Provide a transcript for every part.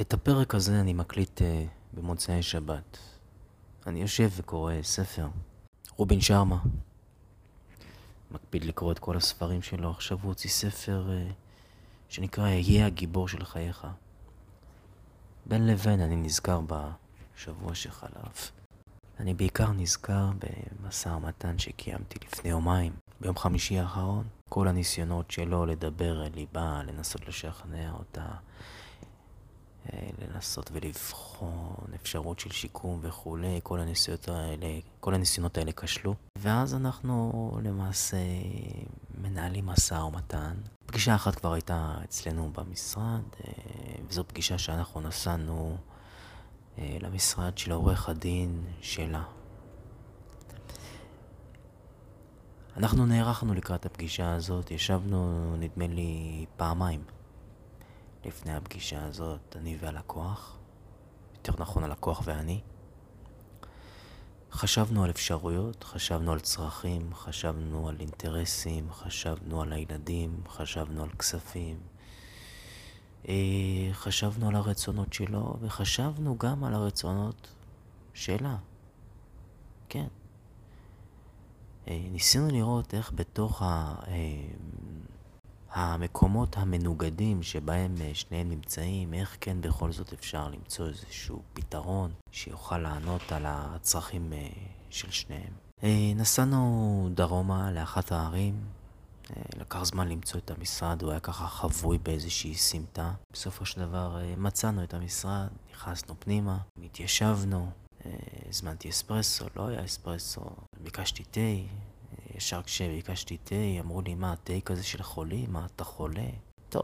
את הפרק הזה אני מקליט uh, במוצאי שבת. אני יושב וקורא ספר. רובין שרמה. מקפיד לקרוא את כל הספרים שלו. עכשיו הוא הוציא ספר uh, שנקרא "יהיה הגיבור של חייך". בין לבין אני נזכר בשבוע שחלף. אני בעיקר נזכר במשא ומתן שקיימתי לפני יומיים, ביום חמישי האחרון. כל הניסיונות שלו לדבר אל ליבה, לנסות לשכנע אותה, לנסות ולבחון אפשרות של שיקום וכולי, כל הניסיונות האלה, כל הניסיונות האלה כשלו. ואז אנחנו למעשה מנהלים משא ומתן. פגישה אחת כבר הייתה אצלנו במשרד, אה, וזו פגישה שאנחנו נסענו אה, למשרד של עורך הדין שלה. אנחנו נערכנו לקראת הפגישה הזאת, ישבנו נדמה לי פעמיים. לפני הפגישה הזאת, אני והלקוח, יותר נכון הלקוח ואני, חשבנו על אפשרויות, חשבנו על צרכים, חשבנו על אינטרסים, חשבנו על הילדים, חשבנו על כספים, אה, חשבנו על הרצונות שלו, וחשבנו גם על הרצונות שלה. כן. אה, ניסינו לראות איך בתוך ה... המקומות המנוגדים שבהם אה, שניהם נמצאים, איך כן בכל זאת אפשר למצוא איזשהו פתרון שיוכל לענות על הצרכים אה, של שניהם. אה, נסענו דרומה לאחת הערים, לקח זמן למצוא את המשרד, הוא היה ככה חבוי באיזושהי סמטה. בסופו של דבר מצאנו את המשרד, נכנסנו פנימה, התיישבנו, הזמנתי אספרסו, לא היה אספרסו, ביקשתי תה, ישר כשביקשתי תה, אמרו לי, מה, תה כזה של חולים? מה, אתה חולה? טוב,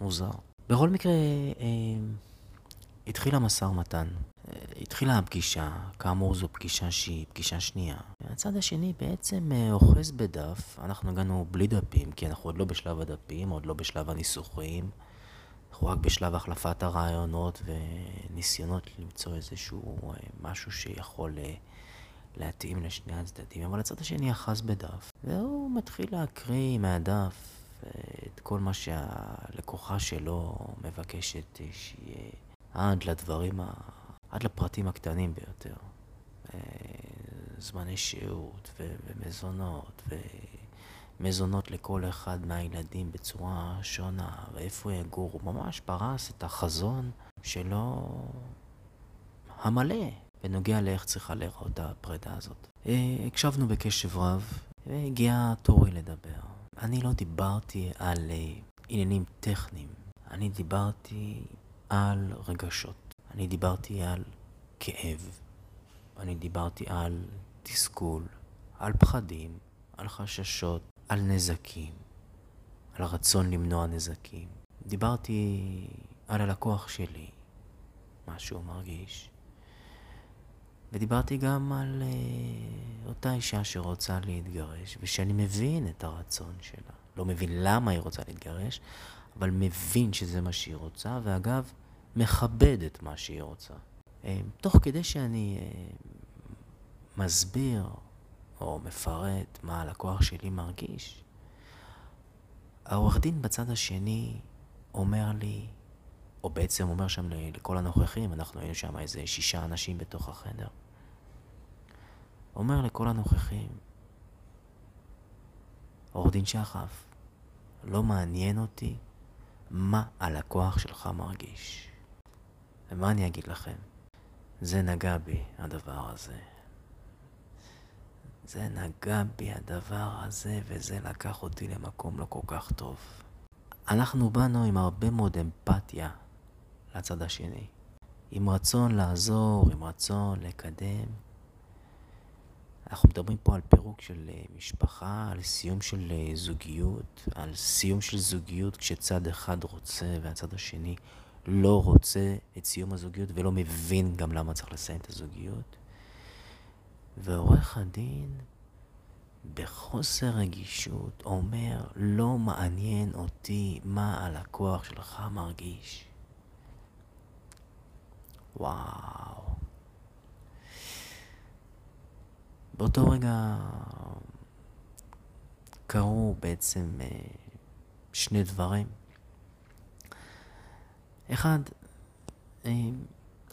מוזר. בכל מקרה, אה, התחיל המשא ומתן. אה, התחילה הפגישה, כאמור זו פגישה שהיא פגישה שנייה. הצד השני בעצם אה, אוחז בדף, אנחנו הגענו בלי דפים, כי אנחנו עוד לא בשלב הדפים, עוד לא בשלב הניסוחים. אנחנו רק בשלב החלפת הרעיונות וניסיונות למצוא איזשהו אה, משהו שיכול... להתאים לשני הצדדים, אבל הצד השני אחז בדף, והוא מתחיל להקריא מהדף אה, את כל מה שהלקוחה שלו מבקשת שיהיה עד לדברים, ה... עד לפרטים הקטנים ביותר. אה, זמני שהות ו... ומזונות ומזונות לכל אחד מהילדים בצורה שונה ואיפה יגור. הוא ממש פרס את החזון שלו המלא. בנוגע לאיך צריכה להיראות הפרידה הזאת. אה, הקשבנו בקשב רב, והגיע תורי לדבר. אני לא דיברתי על אה, עניינים טכניים, אני דיברתי על רגשות. אני דיברתי על כאב. אני דיברתי על תסכול, על פחדים, על חששות, על נזקים, על רצון למנוע נזקים. דיברתי על הלקוח שלי, מה שהוא מרגיש. ודיברתי גם על uh, אותה אישה שרוצה להתגרש, ושאני מבין את הרצון שלה. לא מבין למה היא רוצה להתגרש, אבל מבין שזה מה שהיא רוצה, ואגב, מכבד את מה שהיא רוצה. Uh, תוך כדי שאני uh, מסביר או מפרט מה הלקוח שלי מרגיש, העורך דין בצד השני אומר לי, או בעצם אומר שם לכל הנוכחים, אנחנו היינו שם איזה שישה אנשים בתוך החדר. אומר לכל הנוכחים, עורך דין שחף, לא מעניין אותי מה הלקוח שלך מרגיש. ומה אני אגיד לכם? זה נגע בי, הדבר הזה. זה נגע בי הדבר הזה, וזה לקח אותי למקום לא כל כך טוב. אנחנו באנו עם הרבה מאוד אמפתיה לצד השני. עם רצון לעזור, עם רצון לקדם. אנחנו מדברים פה על פירוק של אה, משפחה, על סיום של אה, זוגיות, על סיום של זוגיות כשצד אחד רוצה והצד השני לא רוצה את סיום הזוגיות ולא מבין גם למה צריך לסיים את הזוגיות. ועורך הדין בחוסר רגישות אומר, לא מעניין אותי מה הלקוח שלך מרגיש. וואו. באותו רגע קרו בעצם אה, שני דברים. אחד, אה,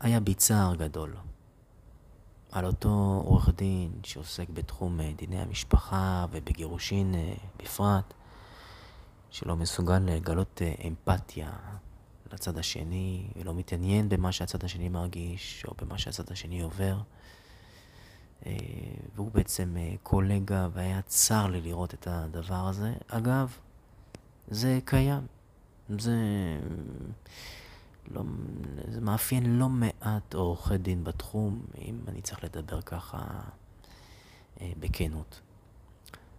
היה בי צער גדול על אותו עורך דין שעוסק בתחום אה, דיני המשפחה ובגירושין בפרט, שלא מסוגל לגלות אמפתיה לצד השני, ולא מתעניין במה שהצד השני מרגיש, או במה שהצד השני עובר. והוא בעצם קולגה, והיה צר לי לראות את הדבר הזה. אגב, זה קיים. זה, לא, זה מאפיין לא מעט עורכי דין בתחום, אם אני צריך לדבר ככה אה, בכנות.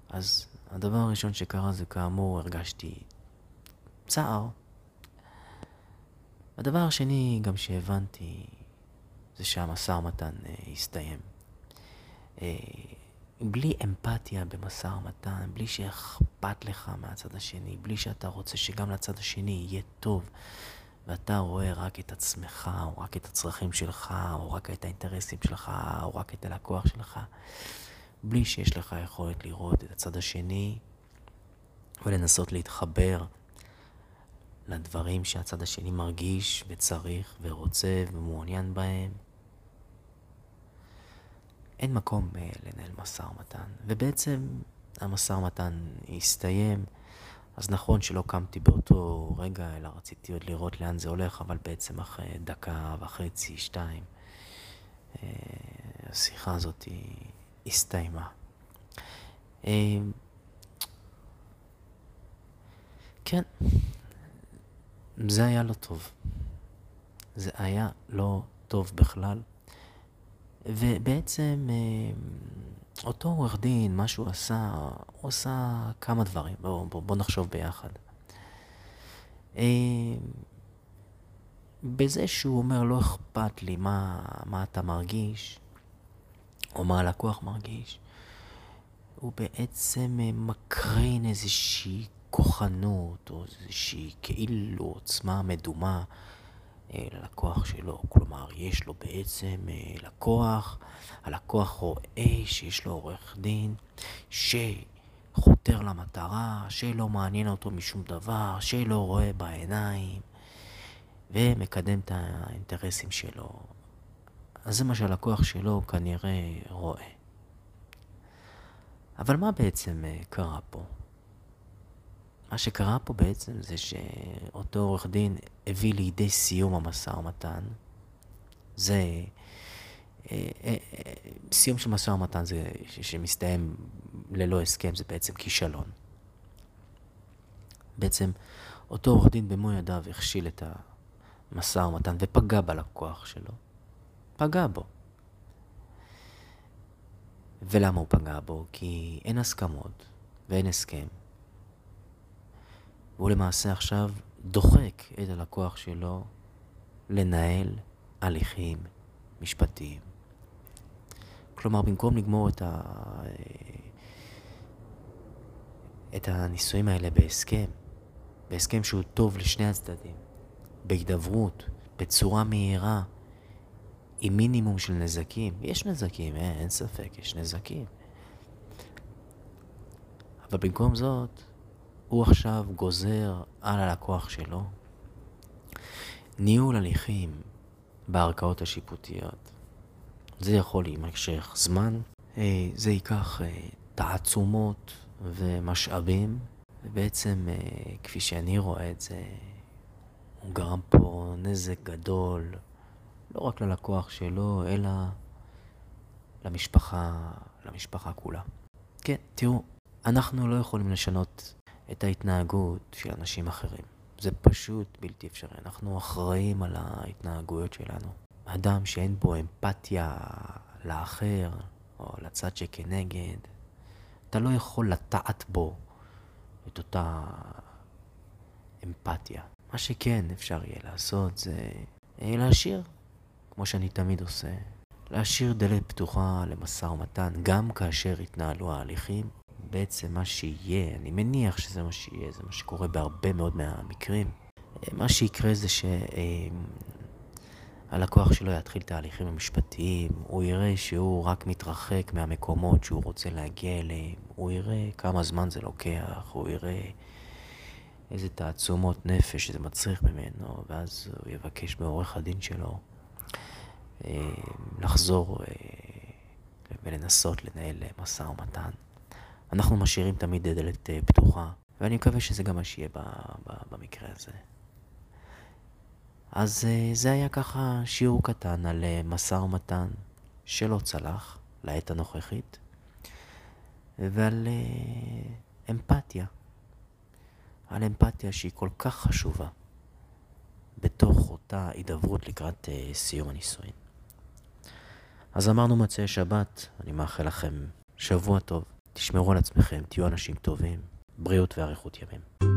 אז הדבר הראשון שקרה זה כאמור הרגשתי צער. הדבר השני גם שהבנתי זה שהמשא ומתן אה, הסתיים. אה, בלי אמפתיה במשא ומתן, בלי שאכפת לך מהצד השני, בלי שאתה רוצה שגם לצד השני יהיה טוב, ואתה רואה רק את עצמך, או רק את הצרכים שלך, או רק את האינטרסים שלך, או רק את הלקוח שלך, בלי שיש לך יכולת לראות את הצד השני ולנסות להתחבר לדברים שהצד השני מרגיש וצריך ורוצה ומעוניין בהם, אין מקום uh, לנהל משא ומתן. ובעצם המשא ומתן הסתיים, אז נכון שלא קמתי באותו רגע, אלא רציתי עוד לראות לאן זה הולך, אבל בעצם אחרי דקה וחצי, שתיים, uh, השיחה הזאת הסתיימה. Uh, כן, זה היה לא טוב. זה היה לא טוב בכלל. ובעצם אה, אותו עורך דין, מה שהוא עשה, הוא עשה כמה דברים. בואו בוא, בוא נחשוב ביחד. אה, בזה שהוא אומר, לא אכפת לי מה, מה אתה מרגיש, או מה הלקוח מרגיש, הוא בעצם אה, מקרין איזושהי כוחנות, או איזושהי כאילו עוצמה מדומה אה, ללקוח שלו. כלומר, יש לו בעצם אה, לקוח, הלקוח רואה שיש לו עורך דין שחותר למטרה, שלא מעניין אותו משום דבר, שלא רואה בעיניים ומקדם את האינטרסים שלו. אז זה מה שהלקוח שלו כנראה רואה. אבל מה בעצם אה, קרה פה? מה שקרה פה בעצם זה שאותו עורך דין הביא לידי סיום המשא ומתן. זה... אה, אה, אה, סיום של משא ומתן זה שמסתיים ללא הסכם, זה בעצם כישלון. בעצם אותו עורך דין במו ידיו הכשיל את המשא ומתן ופגע בלקוח שלו. פגע בו. ולמה הוא פגע בו? כי אין הסכמות ואין הסכם. והוא למעשה עכשיו דוחק את הלקוח שלו לנהל הליכים משפטיים. כלומר, במקום לגמור את, ה... את הנישואים האלה בהסכם, בהסכם שהוא טוב לשני הצדדים, בהידברות, בצורה מהירה, עם מינימום של נזקים. יש נזקים, אין, אה, אין ספק, יש נזקים. אבל במקום זאת, הוא עכשיו גוזר על הלקוח שלו ניהול הליכים בערכאות השיפוטיות. זה יכול להימשך זמן, אה, זה ייקח אה, תעצומות ומשאבים, ובעצם, אה, כפי שאני רואה את זה, הוא גרם פה נזק גדול, לא רק ללקוח שלו, אלא למשפחה, למשפחה כולה. כן, תראו, אנחנו לא יכולים לשנות את ההתנהגות של אנשים אחרים. זה פשוט בלתי אפשרי. אנחנו אחראים על ההתנהגויות שלנו. אדם שאין בו אמפתיה לאחר, או לצד שכנגד, אתה לא יכול לטעת בו את אותה אמפתיה. מה שכן אפשר יהיה לעשות זה אה, להשאיר, כמו שאני תמיד עושה, להשאיר דלת פתוחה למשא ומתן, גם כאשר יתנהלו ההליכים, בעצם מה שיהיה, אני מניח שזה מה שיהיה, זה מה שקורה בהרבה מאוד מהמקרים. אה, מה שיקרה זה שהלקוח שלו יתחיל תהליכים המשפטיים, הוא יראה שהוא רק מתרחק מהמקומות שהוא רוצה להגיע אליהם, הוא יראה כמה זמן זה לוקח, הוא יראה איזה תעצומות נפש זה מצריך ממנו, ואז הוא יבקש מעורך הדין שלו אה, לחזור אה, ולנסות לנהל משא ומתן. אנחנו משאירים תמיד דלת אה, פתוחה, ואני מקווה שזה גם מה שיהיה במקרה הזה. אז זה היה ככה שיעור קטן על משא ומתן שלא צלח לעת הנוכחית, ועל אמפתיה. על אמפתיה שהיא כל כך חשובה בתוך אותה הידברות לקראת סיום הנישואין. אז אמרנו מוצאי שבת, אני מאחל לכם שבוע טוב, תשמרו על עצמכם, תהיו אנשים טובים, בריאות ואריכות ימים.